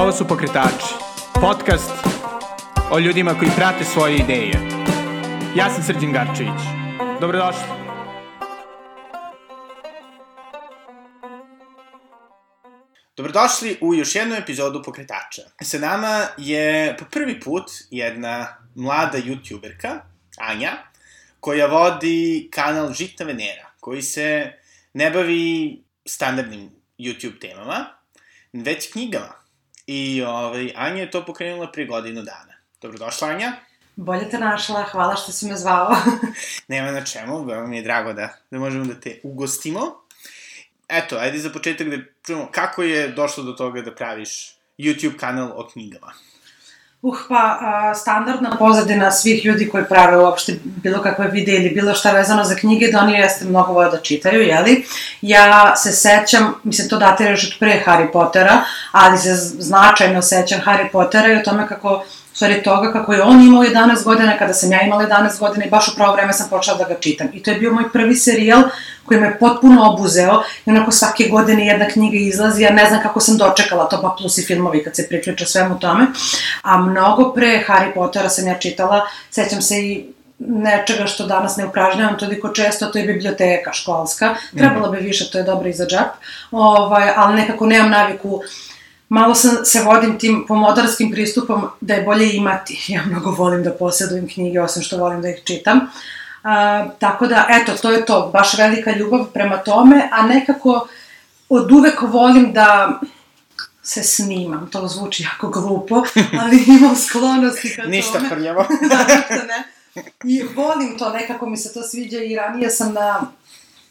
Ovo su Pokretači, podcast o ljudima koji prate svoje ideje. Ja sam Srđan Garčević. Dobrodošli. Dobrodošli u još jednu epizodu Pokretača. Sa nama je po prvi put jedna mlada youtuberka, Anja, koja vodi kanal Žitna Venera, koji se ne bavi standardnim YouTube temama, već knjigama. I ovaj, Anja je to pokrenula prije godinu dana. Dobrodošla, Anja. Bolje te našla, hvala što si me zvao. Nema na čemu, veoma mi je drago da, da možemo da te ugostimo. Eto, ajde za početak da čujemo kako je došlo do toga da praviš YouTube kanal o knjigama. Uh, pa, a, standardna pozadina svih ljudi koji prave uopšte bilo kakve videe ili bilo šta vezano za knjige, da oni jeste mnogo vole da čitaju, jeli? Ja se sećam, mislim, to datira još od pre Harry Pottera, ali se značajno sećam Harry Pottera i o tome kako stvari toga kako je on imao 11 godina, kada sam ja imala 11 godina i baš u pravo vreme sam počela da ga čitam. I to je bio moj prvi serijal koji me potpuno obuzeo i onako svake godine jedna knjiga izlazi, ja ne znam kako sam dočekala to, pa plus i filmovi kad se priključa svemu tome. A mnogo pre Harry Pottera sam ja čitala, sećam se i nečega što danas ne upražnjavam toliko često, to je biblioteka školska. Trebalo bi više, to je dobro i za džep, ovaj, ali nekako nemam naviku malo sam, se vodim tim pomodarskim pristupom da je bolje imati. Ja mnogo volim da posjedujem knjige, osim što volim da ih čitam. A, tako da, eto, to je to, baš velika ljubav prema tome, a nekako od uvek volim da se snimam, to zvuči jako glupo, ali imam sklonosti ka tome. Ništa prljavo. da, ništa ne. I volim to, nekako mi se to sviđa i ranije sam na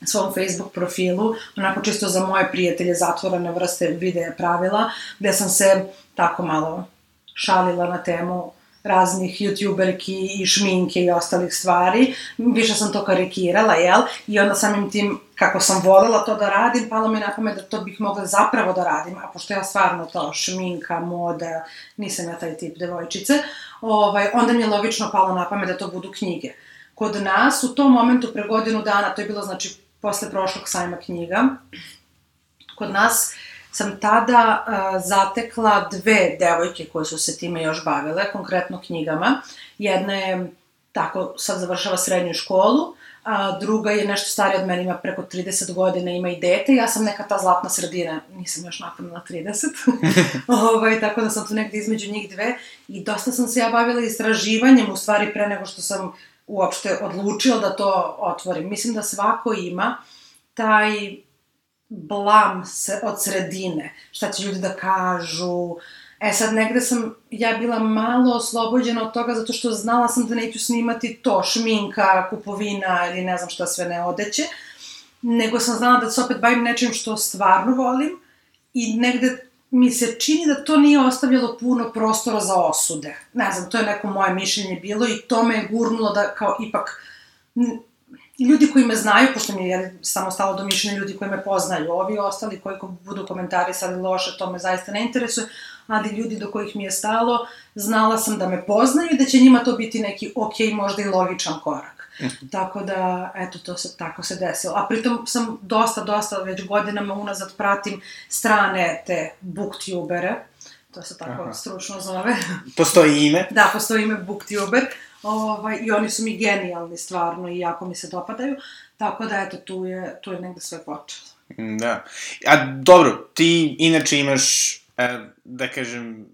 svom Facebook profilu, onako čisto za moje prijatelje zatvorene vrste videa pravila, gde sam se tako malo šalila na temu raznih youtuberki i šminke i ostalih stvari. Više sam to karikirala, jel? I onda samim tim, kako sam volela to da radim, palo mi na pamet da to bih mogla zapravo da radim, a pošto ja stvarno to šminka, moda, nisam ja taj tip devojčice, ovaj, onda mi je logično palo na pamet da to budu knjige. Kod nas u tom momentu pre godinu dana, to je bilo znači posle prošlog sajma knjiga. Kod nas sam tada uh, zatekla dve devojke koje su se time još bavile, konkretno knjigama. Jedna je, tako, sad završava srednju školu, a druga je nešto starija od mene, ima preko 30 godina, ima i dete, ja sam neka ta zlatna sredina, nisam još napravila na 30, ovaj, tako da sam tu negde između njih dve i dosta sam se ja bavila istraživanjem, u stvari pre nego što sam uopšte odlučila da to otvorim. Mislim da svako ima taj blam se, od sredine, šta će ljudi da kažu. E sad, negde sam ja bila malo oslobođena od toga zato što znala sam da neću snimati to, šminka, kupovina ili ne znam šta sve ne odeće, nego sam znala da se opet bavim nečim što stvarno volim i negde mi se čini da to nije ostavljalo puno prostora za osude. Ne znam, to je neko moje mišljenje bilo i to me je gurnulo da kao ipak ljudi koji me znaju, pošto mi je samo stalo do mišljenja ljudi koji me poznaju, ovi ostali koji budu komentarisali loše, to me zaista ne interesuje, ali ljudi do kojih mi je stalo, znala sam da me poznaju i da će njima to biti neki ok, možda i logičan korak. Tako da, eto, to se, tako se desilo. A pritom sam dosta, dosta već godinama unazad pratim strane te booktubere, to se tako Aha. stručno zove. Postoji ime? da, postoji ime booktuber. Ovaj, I oni su mi genijalni stvarno i jako mi se dopadaju. Tako da, eto, tu je, tu je negde sve počelo. Da. A dobro, ti inače imaš, e, da kažem,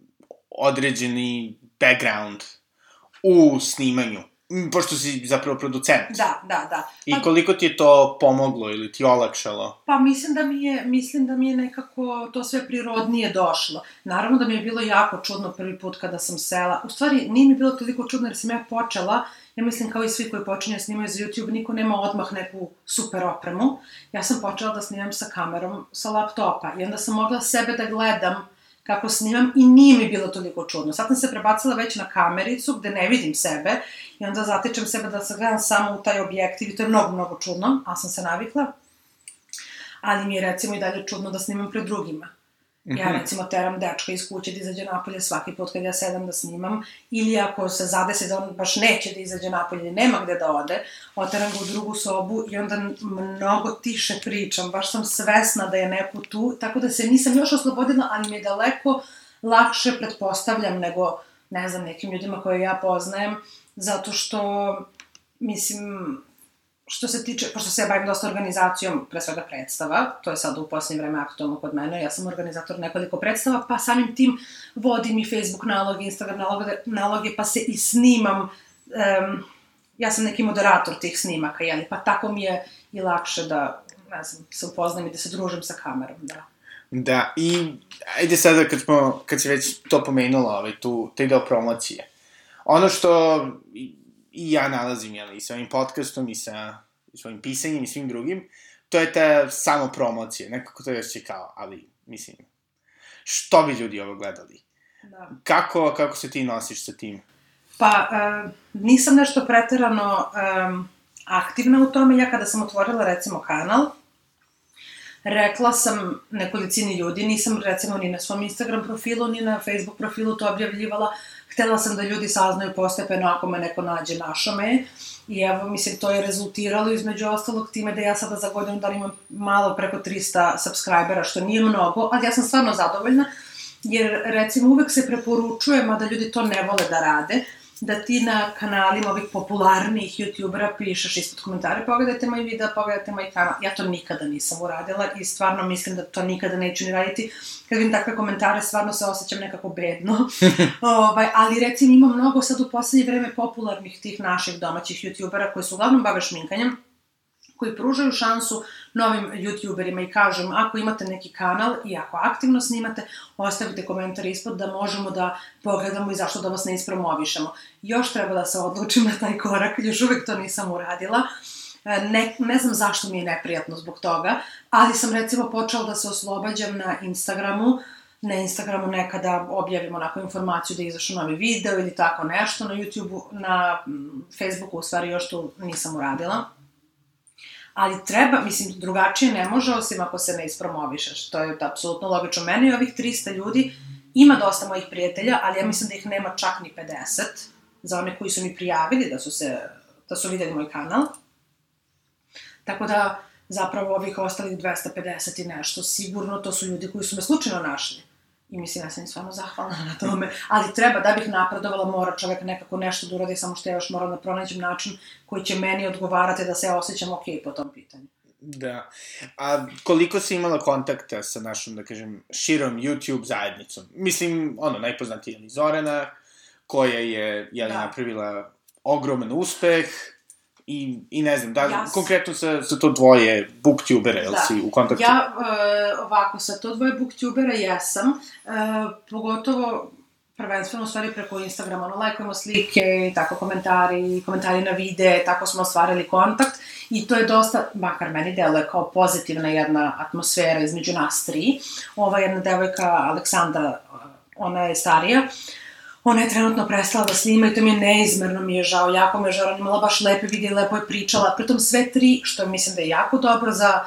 određeni background u snimanju pošto si zapravo producent. Da, da, da. I pa, koliko ti je to pomoglo ili ti olakšalo? Pa mislim da mi je, mislim da mi je nekako to sve prirodnije došlo. Naravno da mi je bilo jako čudno prvi put kada sam sela. U stvari, nije mi bilo toliko čudno jer sam ja počela, ja mislim kao i svi koji počinju da snimaju za YouTube, niko nema odmah neku super opremu. Ja sam počela da snimam sa kamerom sa laptopa i onda sam mogla sebe da gledam kako snimam i nije mi bilo toliko čudno. Sad sam se prebacila već na kamericu gde ne vidim sebe i onda zatičem sebe da se gledam samo u taj objektiv i to je mnogo, mnogo čudno, a sam se navikla. Ali mi je recimo i dalje čudno da snimam pred drugima. Ja mhm. recimo teram dečka iz kuće da izađe napolje svaki put kad ja sedam da snimam, ili ako se zadesi da on baš neće da izađe napolje, nema gde da ode, oteram ga u drugu sobu i onda mnogo tiše pričam, baš sam svesna da je neko tu, tako da se nisam još oslobodila, ali mi je daleko lakše pretpostavljam nego, ne znam, nekim ljudima koje ja poznajem, zato što, mislim, što se tiče, pošto se ja bavim dosta organizacijom, pre svega predstava, to je sad u posljednje vreme aktualno kod mene, ja sam organizator nekoliko predstava, pa samim tim vodim i Facebook naloge, Instagram naloge, naloge pa se i snimam, um, ja sam neki moderator tih snimaka, jeli, pa tako mi je i lakše da, ne znam, se upoznam i da se družim sa kamerom, da. Da, i ajde sada kad smo, kad si već to pomenula, ovaj, tu, taj deo promocije. Ono što i ja nalazim, jel, i sa ovim podcastom, i sa svojim pisanjem i svim drugim, to je ta samo promocija, nekako to još će kao, ali, mislim, što bi ljudi ovo gledali? Da. Kako, kako se ti nosiš sa tim? Pa, uh, nisam nešto preterano um, aktivna u tome. Ja kada sam otvorila, recimo, kanal, rekla sam nekolicini ljudi, nisam recimo ni na svom Instagram profilu, ni na Facebook profilu to objavljivala, htela sam da ljudi saznaju postepeno ako me neko nađe našo me, i evo, mislim, to je rezultiralo između ostalog time da ja sada za godinu da imam malo preko 300 subscribera, što nije mnogo, ali ja sam stvarno zadovoljna, jer recimo uvek se preporučuje, mada ljudi to ne vole da rade, da ti na kanalima ovih popularnih youtubera pišeš ispod komentare, pogledajte moj video, pogledajte moj kanal. Ja to nikada nisam uradila i stvarno mislim da to nikada neću ni raditi. Kad vidim takve komentare, stvarno se osjećam nekako bedno. ovaj, ali recimo ima mnogo sad u poslednje vreme popularnih tih naših domaćih youtubera koji su uglavnom bave šminkanjem koji pružaju šansu novim youtuberima i kažu im ako imate neki kanal i ako aktivno snimate, ostavite komentar ispod da možemo da pogledamo i zašto da vas ne ispromovišemo. Još treba da se odlučim na taj korak, još uvek to nisam uradila. E, ne, ne znam zašto mi je neprijatno zbog toga, ali sam recimo počela da se oslobađam na Instagramu, na Instagramu nekada objavimo onako informaciju da je izašao novi video ili tako nešto, na YouTubeu, na Facebooku u stvari još to nisam uradila ali treba, mislim, drugačije ne može osim ako se ne ispromovišeš. To je apsolutno logično. Meni ovih 300 ljudi ima dosta mojih prijatelja, ali ja mislim da ih nema čak ni 50 za one koji su mi prijavili da su se, da su videli moj kanal. Tako da, zapravo ovih ostalih 250 i nešto, sigurno to su ljudi koji su me slučajno našli. I mislim, ja sam im stvarno zahvalna na tome. Ali treba, da bih napredovala, mora čovek nekako nešto da uradi, samo što ja još moram da pronađem način koji će meni odgovarati da se ja osjećam ok po tom pitanju. Da. A koliko si imala kontakta sa našom, da kažem, širom YouTube zajednicom? Mislim, ono, najpoznatija je Zorana, koja je, jel, da. napravila ogroman uspeh, I, I ne znam, da, ja konkretno sa, sa to dvoje booktubera, jel da. si u kontaktu? Ja, e, ovako, sa to dvoje booktubera jesam, e, pogotovo prvenstveno u stvari preko Instagrama, ono, lajkujemo slike, tako komentari, komentari na vide, tako smo ostvarili kontakt i to je dosta, makar meni deluje kao pozitivna jedna atmosfera između nas tri. Ova jedna devojka, Aleksandra, ona je starija, uh, ona je trenutno prestala da snima i to mi je neizmerno mi je žao, jako me je žao, ona imala baš lepe vide i lepo je pričala, pritom sve tri, što mislim da je jako dobro za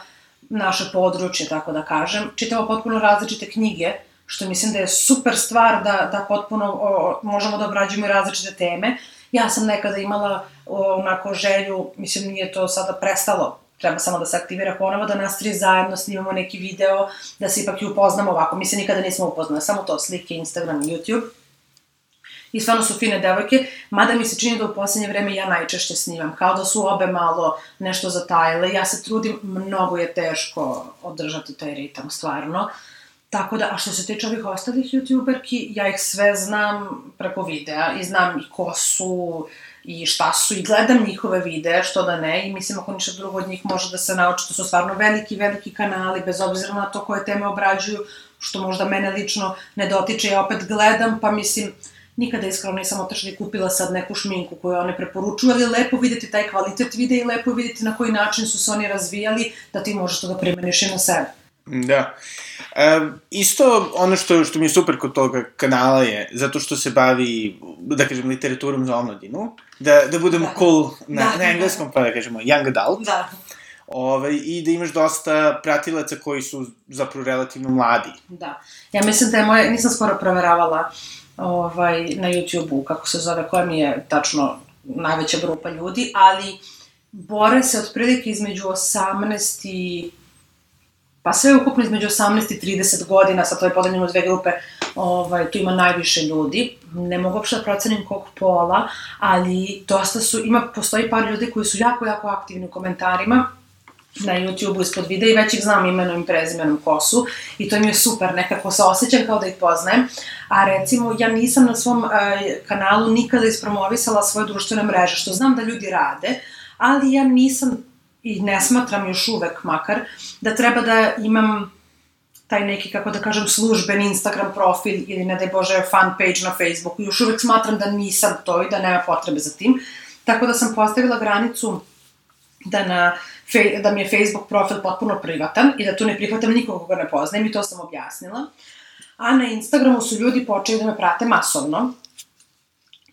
naše područje, tako da kažem, čitamo potpuno različite knjige, što mislim da je super stvar da, da potpuno o, možemo da obrađujemo i različite teme. Ja sam nekada imala o, onako želju, mislim nije to sada prestalo, treba samo da se aktivira ponovo, da nas tri zajedno snimamo neki video, da se ipak i upoznamo ovako. Mi se nikada nismo upoznali, samo to, slike, Instagram YouTube i stvarno su fine devojke, mada mi se čini da u poslednje vreme ja najčešće snimam, kao da su obe malo nešto zatajile, ja se trudim, mnogo je teško održati taj ritam, stvarno. Tako da, a što se tiče ovih ostalih youtuberki, ja ih sve znam preko videa i znam i ko su i šta su i gledam njihove videe, što da ne, i mislim ako ništa drugo od njih može da se nauči, to su stvarno veliki, veliki kanali, bez obzira na to koje teme obrađuju, što možda mene lično ne dotiče, ja opet gledam, pa mislim, nikada iskreno nisam otišla i kupila sad neku šminku koju one preporučuju, ali lepo videti taj kvalitet videa i lepo videti na koji način su se oni razvijali, da ti možeš to da primeniš i na sebe. Da. E, isto ono što, što mi je super kod toga kanala je, zato što se bavi, da kažem, literaturom za omladinu, da, da budemo da. cool na, da, na engleskom, pa da kažemo young adult. Da. Ove, ovaj, I da imaš dosta pratilaca koji su zapravo relativno mladi. Da. Ja mislim da je moje, nisam skoro proveravala ovaj, na YouTube-u, kako se zove, koja mi je tačno najveća grupa ljudi, ali bore se otprilike između 18 i pa sve ukupno između 18 i 30 godina, sad to je podeljeno u dve grupe, ovaj, tu ima najviše ljudi, ne mogu uopšte da procenim kog pola, ali dosta su, ima, postoji par ljudi koji su jako, jako aktivni u komentarima, na YouTube-u ispod videa i već ih znam imenom i prezimenom ko su i to mi je super, nekako se osjećam kao da ih poznajem, a recimo ja nisam na svom uh, kanalu nikada ispromovisala svoje društvene mreže, što znam da ljudi rade, ali ja nisam i ne smatram još uvek makar da treba da imam taj neki, kako da kažem, služben Instagram profil ili ne daj Bože fan page na Facebooku. Još uvek smatram da nisam to i da nema potrebe za tim. Tako da sam postavila granicu da, na, da mi je Facebook profil potpuno privatan i da tu ne prihvatam nikoga koga ne poznajem i to sam objasnila. A na Instagramu su ljudi počeli da me prate masovno.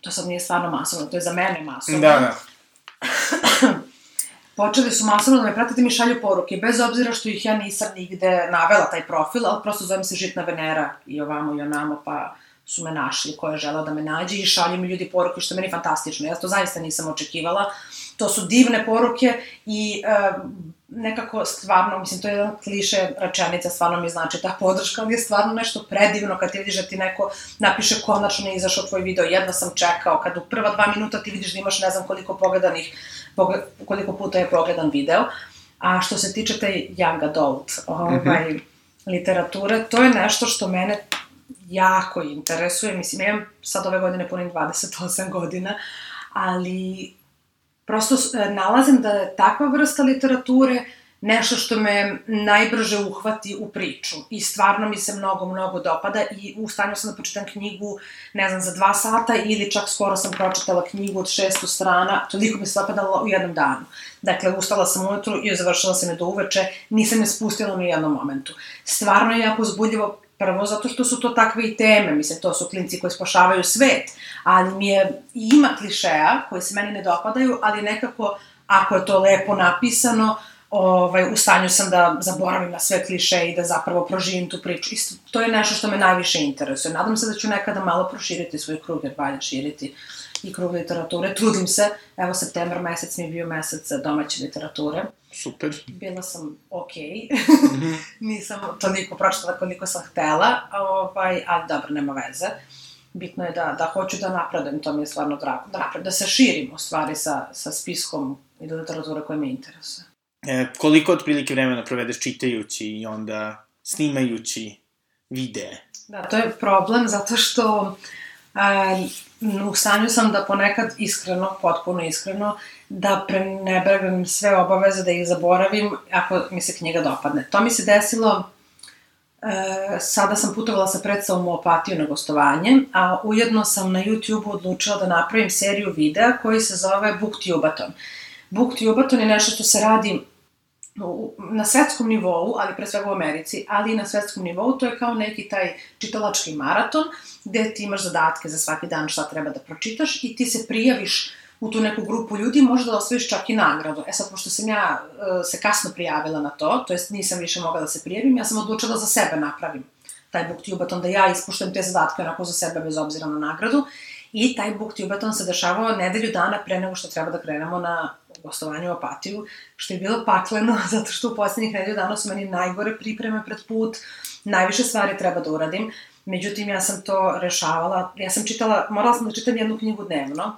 To sad nije stvarno masovno, to je za mene masovno. Da, da. počeli su masovno da me prate da mi šalju poruke, bez obzira što ih ja nisam nigde navela taj profil, ali prosto zovem se Žitna Venera i ovamo i onamo, pa su me našli, ko je želao da me nađe i šalju mi ljudi poruke, što je meni fantastično. Ja to zaista nisam očekivala. To su divne poruke i e, nekako stvarno, mislim, to je jedan kliše rečenica, stvarno mi znači ta podrška, ali je stvarno nešto predivno kad ti vidiš da ti neko napiše konačno je izašao tvoj video, jedno sam čekao, kad u prva dva minuta ti vidiš da imaš ne znam koliko pogledanih, koliko puta je pogledan video. A što se tiče te young adult ovaj, mm -hmm. literature, to je nešto što mene jako interesuje. Mislim, ja imam sad ove godine punim 28 godina, ali prosto e, nalazim da je takva vrsta literature nešto što me najbrže uhvati u priču i stvarno mi se mnogo, mnogo dopada i u sam da pročitam knjigu, ne znam, za dva sata ili čak skoro sam pročitala knjigu od šestu strana, toliko mi se dopadalo u jednom danu. Dakle, ustala sam ujutru i završila sam je do uveče, nisam je spustila ni u jednom momentu. Stvarno je jako uzbudljivo Prvo zato što su to takve i teme, mislim, to su klinci koji spašavaju svet, ali mi je, ima klišeja koji se meni ne dopadaju, ali nekako, ako je to lepo napisano, ovaj, u stanju sam da zaboravim na sve kliše i da zapravo proživim tu priču. Isto, to je nešto što me najviše interesuje. Nadam se da ću nekada malo proširiti svoj krug, jer valja širiti i krug literature. Trudim se, evo septembar mesec mi je bio mesec domaće literature. Super. Bila sam okej. Okay. -hmm. Nisam toliko pročitala koliko sam htela, ovaj, ali dobro, nema veze. Bitno je da, da hoću da napredujem, to mi je stvarno drago. Da napredujem, da se širim u stvari sa, sa spiskom i literatura koja me interesuje. E, koliko otprilike vremena provedeš čitajući i onda snimajući videe? Da, to je problem zato što u stanju sam da ponekad iskreno, potpuno iskreno, da prenebregam sve obaveze, da ih zaboravim ako mi se knjiga dopadne. To mi se desilo, e, sada sam putovala sa predstavom u Opatiju na gostovanje, a ujedno sam na YouTube-u odlučila da napravim seriju videa koji se zove Booktubaton. Booktubaton je nešto što se radi na svetskom nivou, ali pre svega u Americi, ali i na svetskom nivou, to je kao neki taj čitalački maraton, gde ti imaš zadatke za svaki dan šta treba da pročitaš i ti se prijaviš u tu neku grupu ljudi, možda da osvojiš čak i nagradu. E sad, pošto sam ja uh, se kasno prijavila na to, to jest nisam više mogla da se prijavim, ja sam odlučila da za sebe napravim taj booktubaton, da ja ispuštujem te zadatke onako za sebe bez obzira na nagradu. I taj booktubaton se dešavao nedelju dana pre nego što treba da krenemo na gostovanje u Apatiju, što je bilo pakleno, zato što u poslednjih nedelju dana su meni najgore pripreme pred put, najviše stvari treba da uradim, međutim ja sam to rešavala, ja sam čitala, morala sam da čitam jednu knjigu dnevno,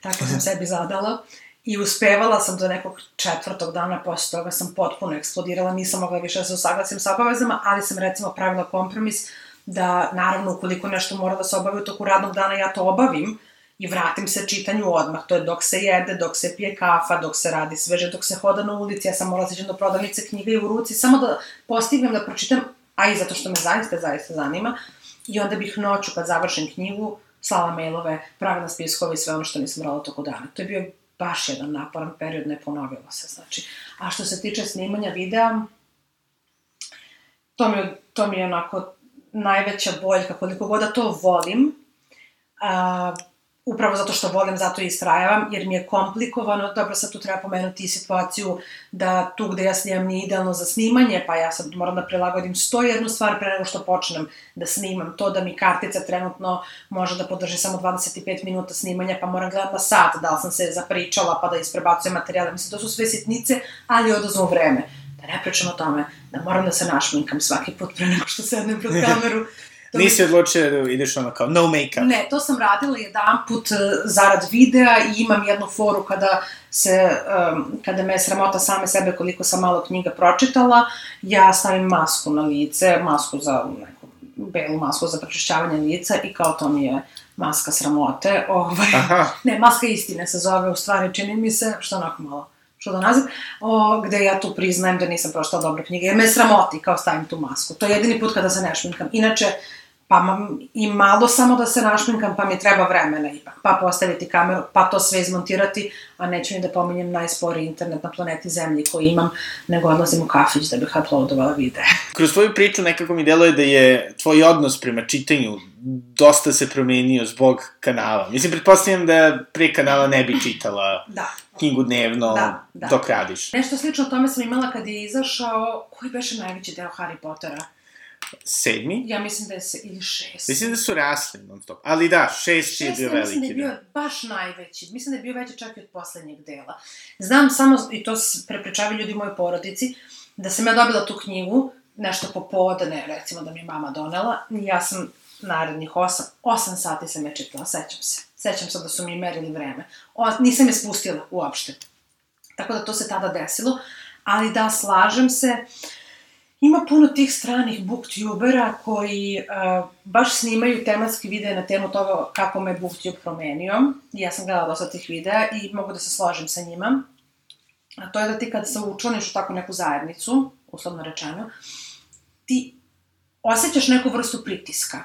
tako sam sebi zadala, i uspevala sam do nekog četvrtog dana, posle toga sam potpuno eksplodirala, nisam mogla više da se usaglasim sa obavezama, ali sam recimo pravila kompromis da, naravno, ukoliko nešto mora da se obavi u toku radnog dana, ja to obavim, i vratim se čitanju odmah. To je dok se jede, dok se pije kafa, dok se radi sveže, dok se hoda na ulici. Ja sam morala do prodavnice knjiga i u ruci, samo da postignem da pročitam, a i zato što me zaista, zaista zanima. I onda bih noću, kad završim knjigu, slala mailove, pravila spiskove i sve ono što nisam radila toko dana. To je bio baš jedan naporan period, ne ponovilo se, znači. A što se tiče snimanja videa, to mi, to mi je onako najveća boljka, koliko god da to volim, a, upravo zato što volim, zato i istrajavam, jer mi je komplikovano, dobro sad tu treba pomenuti i situaciju da tu gde ja snimam nije idealno za snimanje, pa ja sad moram da prilagodim 101 stvar pre nego što počnem da snimam, to da mi kartica trenutno može da podrži samo 25 minuta snimanja, pa moram gledati na sat da li sam se zapričala pa da isprebacujem materijale, mislim, to su sve sitnice, ali odazvu vreme. Da ne pričam o tome, da moram da se našminkam svaki put pre nego što sednem pred kameru, To Nisi odlučila da ideš ono kao no make-up. Ne, to sam radila jedan put zarad videa i imam jednu foru kada se, um, kada me sramota same sebe koliko sam malo knjiga pročitala, ja stavim masku na lice, masku za neku belu masku za pročišćavanje lica i kao to mi je maska sramote. Ovaj, Aha. ne, maska istine se zove u stvari, čini mi se, što onako malo da naziv, o, gde ja tu priznajem da nisam pročitala dobre knjige, jer me sramoti kao stavim tu masku. To je jedini put kada se ne šminkam. Inače, pa i malo samo da se našminkam, pa mi treba vremena ipak. Pa postaviti kameru, pa to sve izmontirati, a neću ni da pominjem najsporiji internet na planeti Zemlji koji imam, nego odlazim u kafić da bih uploadovala videe. Kroz tvoju priču nekako mi deluje da je tvoj odnos prema čitanju dosta se promenio zbog kanala. Mislim, pretpostavljam da pre kanala ne bi čitala Da. knjigu dnevno Da, da. dok radiš. Nešto slično o tome sam imala kad je izašao, koji beše najveći deo Harry Pottera? Sedmi? Ja mislim da je se, ili šest. Mislim da su rasli non stop. Ali da, šest je Šest, bio ja mislim da je veliki. bio Da. baš najveći. Mislim da je bio veći čak i od poslednjeg dela. Znam samo, i to prepričavaju ljudi u mojoj porodici, da sam ja dobila tu knjigu, nešto popodne, recimo da mi je mama donela, ja sam narednih osam, osam sati sam je čitala, sećam se. Sećam se da su mi merili vreme. O, nisam je spustila uopšte. Tako da to se tada desilo. Ali da, slažem se, Ima puno tih stranih booktubera koji uh, baš snimaju tematski videe na temu toga kako me booktube promenio. I ja sam gledala dosta tih videa i mogu da se složim sa njima. A to je da ti kad se učlaniš u takvu neku zajednicu, uslovno rečeno, ti osjećaš neku vrstu pritiska.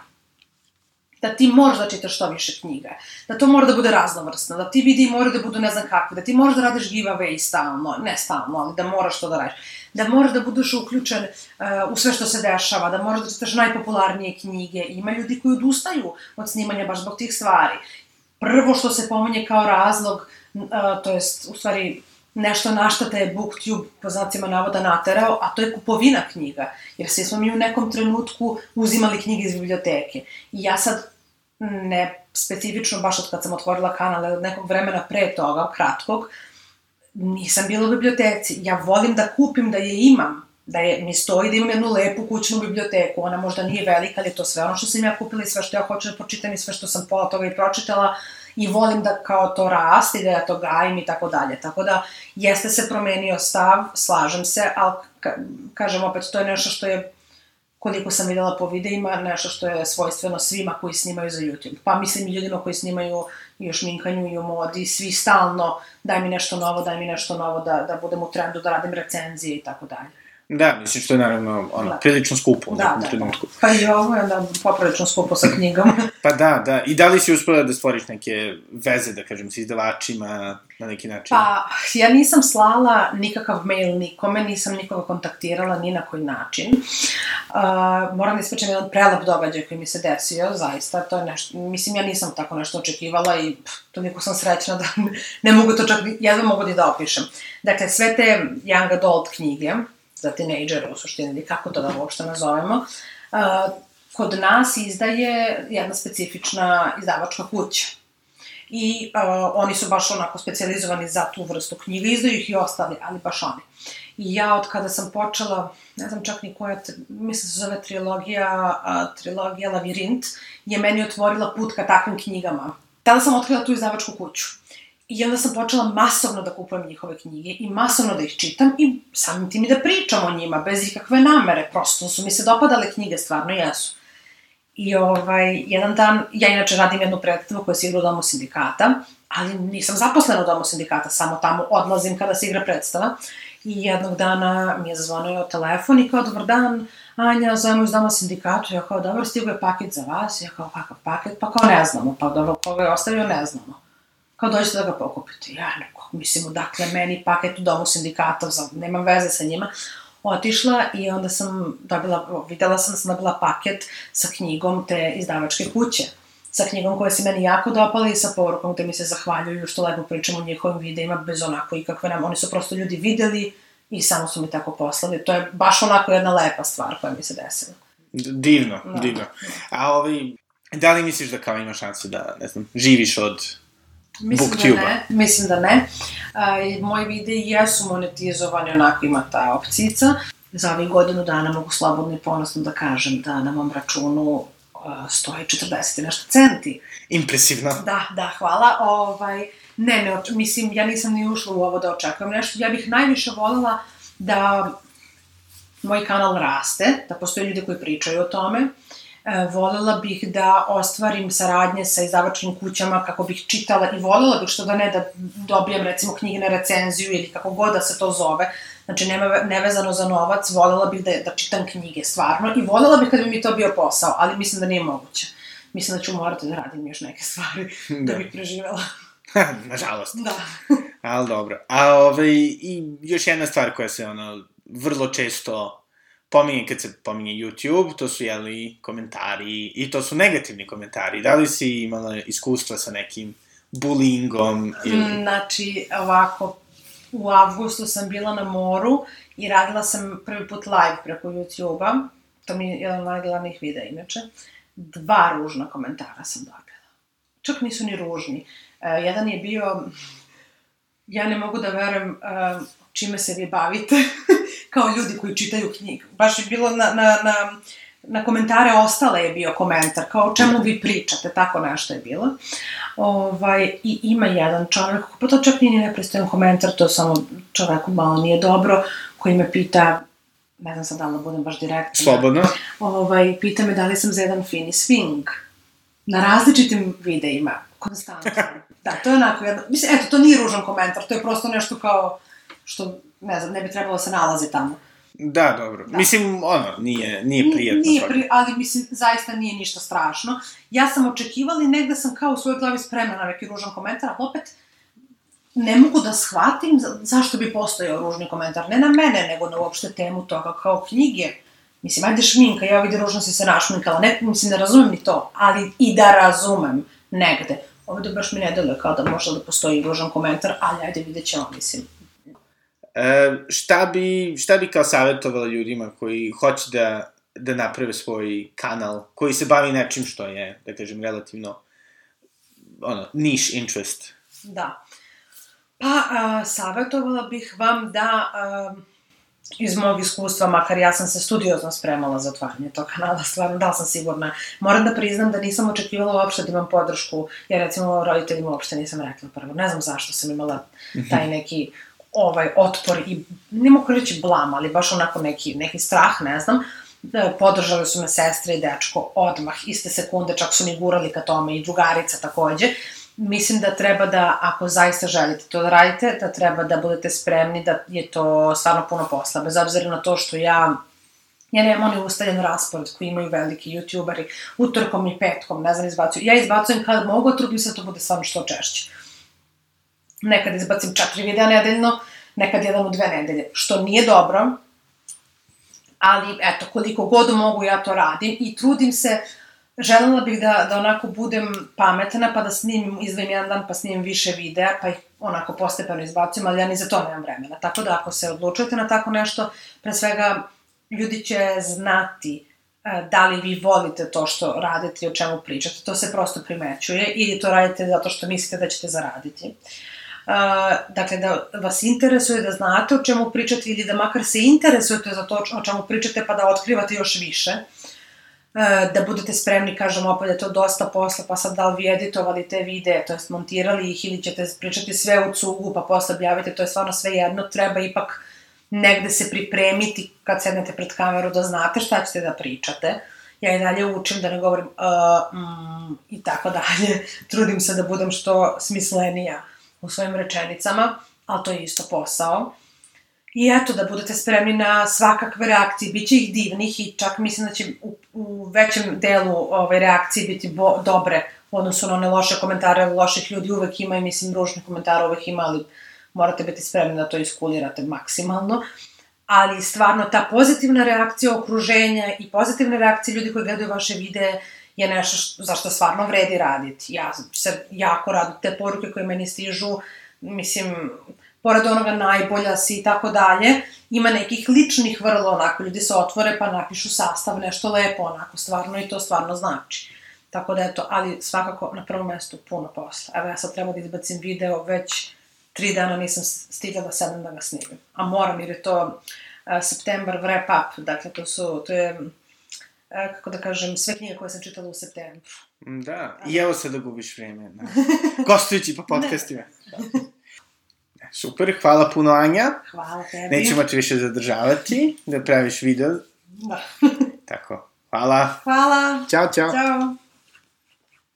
Da ti moraš da čitaš što više knjiga. Da to mora da bude raznovrsno. Da ti vidi moraju da budu ne znam kakve. Da ti moraš da radiš giveaway stalno. Ne stalno, ali da moraš to da radiš. Da moraš da budeš uključen uh, u sve što se dešava. Da moraš da čitaš najpopularnije knjige. Ima ljudi koji odustaju od snimanja baš zbog tih stvari. Prvo što se pominje kao razlog, uh, to jest, u stvari, nešto na šta te je BookTube po znacima navoda naterao, a to je kupovina knjiga. Jer svi smo mi u nekom trenutku uzimali knjige iz biblioteke. I ja sad ne specifično baš od kad sam otvorila kanal, ali od nekog vremena pre toga, kratkog, nisam bila u biblioteci. Ja volim da kupim, da je imam, da je, mi stoji da imam jednu lepu kućnu biblioteku. Ona možda nije velika, ali je to sve ono što sam ja kupila i sve što ja hoću da pročitam i sve što sam pola toga i pročitala i volim da kao to raste da ja to gajim i tako dalje. Tako da jeste se promenio stav, slažem se, ali ka, kažem opet, to je nešto što je koliko sam videla po videima, nešto što je svojstveno svima koji snimaju za YouTube. Pa mislim i ljudima koji snimaju i o šminkanju i o modi, svi stalno daj mi nešto novo, daj mi nešto novo, da, da budem u trendu, da radim recenzije i tako dalje. Da, mislim što je naravno ono, Da. prilično skupo u Da, da, da. trenutku. Pa i ovo je onda poprilično skupo sa knjigom. Pa da, da. I da li si uspela da stvoriš neke veze, da kažem, s izdavačima na neki način? Pa, ja nisam slala nikakav mail nikome, nisam nikoga kontaktirala ni na koji način. Moram da ispričam jedan prelep događaj koji mi se desio, zaista, to je nešto, mislim, ja nisam tako nešto očekivala i pff, toliko sam srećna da ne mogu to čak, jedva mogu da opišem. Dakle, sve te young adult knjige, za tinejdžere u suštini, ili kako to da uopšte nazovemo, uh, kod nas izdaje jedna specifična izdavačka kuća i uh, oni su baš onako specializovani za tu vrstu knjiga, izdaju ih i ostali, ali baš oni. I ja od kada sam počela, ne znam čak ni koja, mislim se zove trilogija, uh, trilogija Lavirint, je meni otvorila put ka takvim knjigama. Tada sam otkrila tu izdavačku kuću. I onda sam počela masovno da kupujem njihove knjige i masovno da ih čitam i samim tim i da pričam o njima, bez ikakve namere, prosto su mi se dopadale knjige, stvarno jesu. I ovaj, jedan dan, ja inače radim jednu predstavu koja se igra u Domu sindikata, ali nisam zaposlena u Domu sindikata, samo tamo odlazim kada se igra predstava. I jednog dana mi je zazvonio telefon i kao, dobar dan, Anja, zovemo iz Doma sindikatu, ja kao, dobro, stigo je paket za vas, ja kao, kakav paket, pa kao ne znamo, pa dobro, koga je ostavio, ne znamo. Kao dođete da ga pokupite. Ja neko, mislim, dakle, meni paket u Domu sindikata, nemam veze sa njima otišla i onda sam dobila, videla sam da sam dobila paket sa knjigom te izdavačke kuće. Sa knjigom koja se meni jako dopala i sa porukom gde mi se zahvaljuju što lepo pričam o njihovim videima bez onako ikakve nam. Oni su prosto ljudi videli i samo su mi tako poslali. To je baš onako jedna lepa stvar koja mi se desila. Divno, Da. divno. A ovaj, da li misliš da kao ima šanse da, ne znam, živiš od... Mislim da Booktube-a. ne, mislim da ne. A, moji videi jesu monetizovani, onako ima ta opcijica. Za ovih godinu dana mogu slobodno i ponosno da kažem da na mom računu stoji 40 i nešto centi. Impresivno. Da, da, hvala. Ovaj, ne, ne, mislim, ja nisam ni ušla u ovo da očekujem nešto. Ja bih najviše voljela da moj kanal raste, da postoje ljudi koji pričaju o tome. E, volela bih da ostvarim saradnje sa izdavačkim kućama kako bih čitala i volela bih što da ne da dobijem recimo knjige na recenziju ili kako god da se to zove. Znači, nema, ve- nevezano za novac, volela bih da, da čitam knjige, stvarno. I volela bih kad bi mi to bio posao, ali mislim da nije moguće. Mislim da ću morati da radim još neke stvari da, Da. bih preživela. Nažalost. Da. Ali dobro. A ovaj, i još jedna stvar koja se ono, vrlo često pominje kad se pominje YouTube, to su jeli komentari i to su negativni komentari. Da li si imala iskustva sa nekim bullyingom ili... Znači, ovako, u avgustu sam bila na moru i radila sam prvi put live preko YouTube-a. To mi je jedan od najglavnijih videa, inače. Dva ružna komentara sam dobila. Čak nisu ni ružni. E, jedan je bio, ja ne mogu da verujem e, čime se vi bavite, kao ljudi koji čitaju knjigu. Baš je bilo na, na, na, na komentare ostale je bio komentar, kao o čemu vi pričate, tako nešto je bilo. Ovaj, I ima jedan čovjek, pa to čak nije ni nepristojan komentar, to samo čoveku malo nije dobro, koji me pita, ne znam sad da li da budem baš direktna, Slobodno. ovaj, pita me da li sam za jedan fini swing. Na različitim videima, konstantno. da, to je onako jedno, mislim, eto, to nije ružan komentar, to je prosto nešto kao, što, ne znam, ne bi trebalo da se nalazi tamo. Da, dobro. Da. Mislim, ono, nije, nije prijetno. Nije pri, ali mislim, zaista nije ništa strašno. Ja sam očekivala i negde sam kao u svojoj glavi spremna na neki ružan komentar, ali opet ne mogu da shvatim za- zašto bi postojao ružni komentar. Ne na mene, nego na uopšte temu toga kao knjige. Mislim, ajde šminka, ja vidim ružno si se našminkala. Ne, mislim, ne razumem ni to, ali i da razumem negde. Ovde baš mi ne deluje kao da može da postoji ružan komentar, ali ajde vidjet ćemo, mislim. E, šta, bi, šta bi kao savjetovala ljudima koji hoće da, da naprave svoj kanal, koji se bavi nečim što je, da kažem, relativno ono, niche interest? Da. Pa, a, savjetovala bih vam da, a, iz mog iskustva, makar ja sam se studiozno spremala za otvaranje tog kanala, stvarno, da sam sigurna. Moram da priznam da nisam očekivala uopšte da imam podršku, jer recimo roditeljima uopšte nisam rekla prvo. Ne znam zašto sam imala taj neki ovaj otpor i ne mogu reći blam, ali baš onako neki, neki strah, ne znam. Da, podržali su me sestre i dečko odmah, iste sekunde, čak su mi gurali ka tome i drugarica takođe. Mislim da treba da, ako zaista želite to da radite, da treba da budete spremni da je to stvarno puno posla, bez obzira na to što ja Ja nemam onaj ustaljen raspored koji imaju veliki youtuberi, utorkom i petkom, ne znam, izbacuju. Ja izbacujem kad mogu, trudim se da to bude stvarno što češće. Nekad izbacim četiri videa nedeljno, nekad jedan u dve nedelje, što nije dobro, ali eto, koliko god mogu ja to radim i trudim se, želela bih da, da onako budem pametna, pa da snimim, izdvojim jedan dan pa snimim više videa, pa ih onako postepeno izbacim, ali ja ni za to nemam vremena. Tako da ako se odlučujete na tako nešto, pre svega ljudi će znati e, da li vi volite to što radite i o čemu pričate. To se prosto primećuje ili to radite zato što mislite da ćete zaraditi. Uh, dakle, da vas interesuje, da znate o čemu pričate ili da makar se interesujete za to o čemu pričate pa da otkrivate još više. Uh, da budete spremni, kažem opet je to dosta posla, pa sad da li vi editovali te videe, to jest montirali ih ili ćete pričati sve u cugu pa posle to je stvarno sve jedno, treba ipak negde se pripremiti kad sednete pred kameru da znate šta ćete da pričate. Ja i dalje učim da ne govorim uh, mm, i tako dalje. Trudim se da budem što smislenija u svojim rečenicama, ali to je isto posao. I eto, da budete spremni na svakakve reakcije, bit će ih divnih i čak mislim da će u, u većem delu ove reakcije biti bo, dobre u odnosu na one loše komentare, loših ljudi uvek ima i mislim ružnih komentara uvek ima, ali morate biti spremni da to iskulirate maksimalno. Ali stvarno ta pozitivna reakcija okruženja i pozitivne reakcije ljudi koji gledaju vaše videe je nešto što, za što stvarno vredi raditi. Ja se jako radim te poruke koje meni stižu, mislim, pored onoga najbolja si i tako dalje, ima nekih ličnih vrlo onako, ljudi se otvore pa napišu sastav, nešto lepo onako, stvarno i to stvarno znači. Tako da eto, ali svakako na prvom mestu puno posla. Evo ja sad treba da izbacim video, već tri dana nisam stigla da sedem da ga snimim. A moram jer je to uh, septembar wrap up, dakle to su, to je e, kako da kažem, sve knjige koje sam čitala u septembru. Da, i evo sad da gubiš vreme. Da. Gostujući po podcastima. Da. Super, hvala puno Anja. Hvala tebi. Nećemo te više zadržavati, da praviš video. Da. Tako, hvala. Hvala. Ćao, čao. Ćao.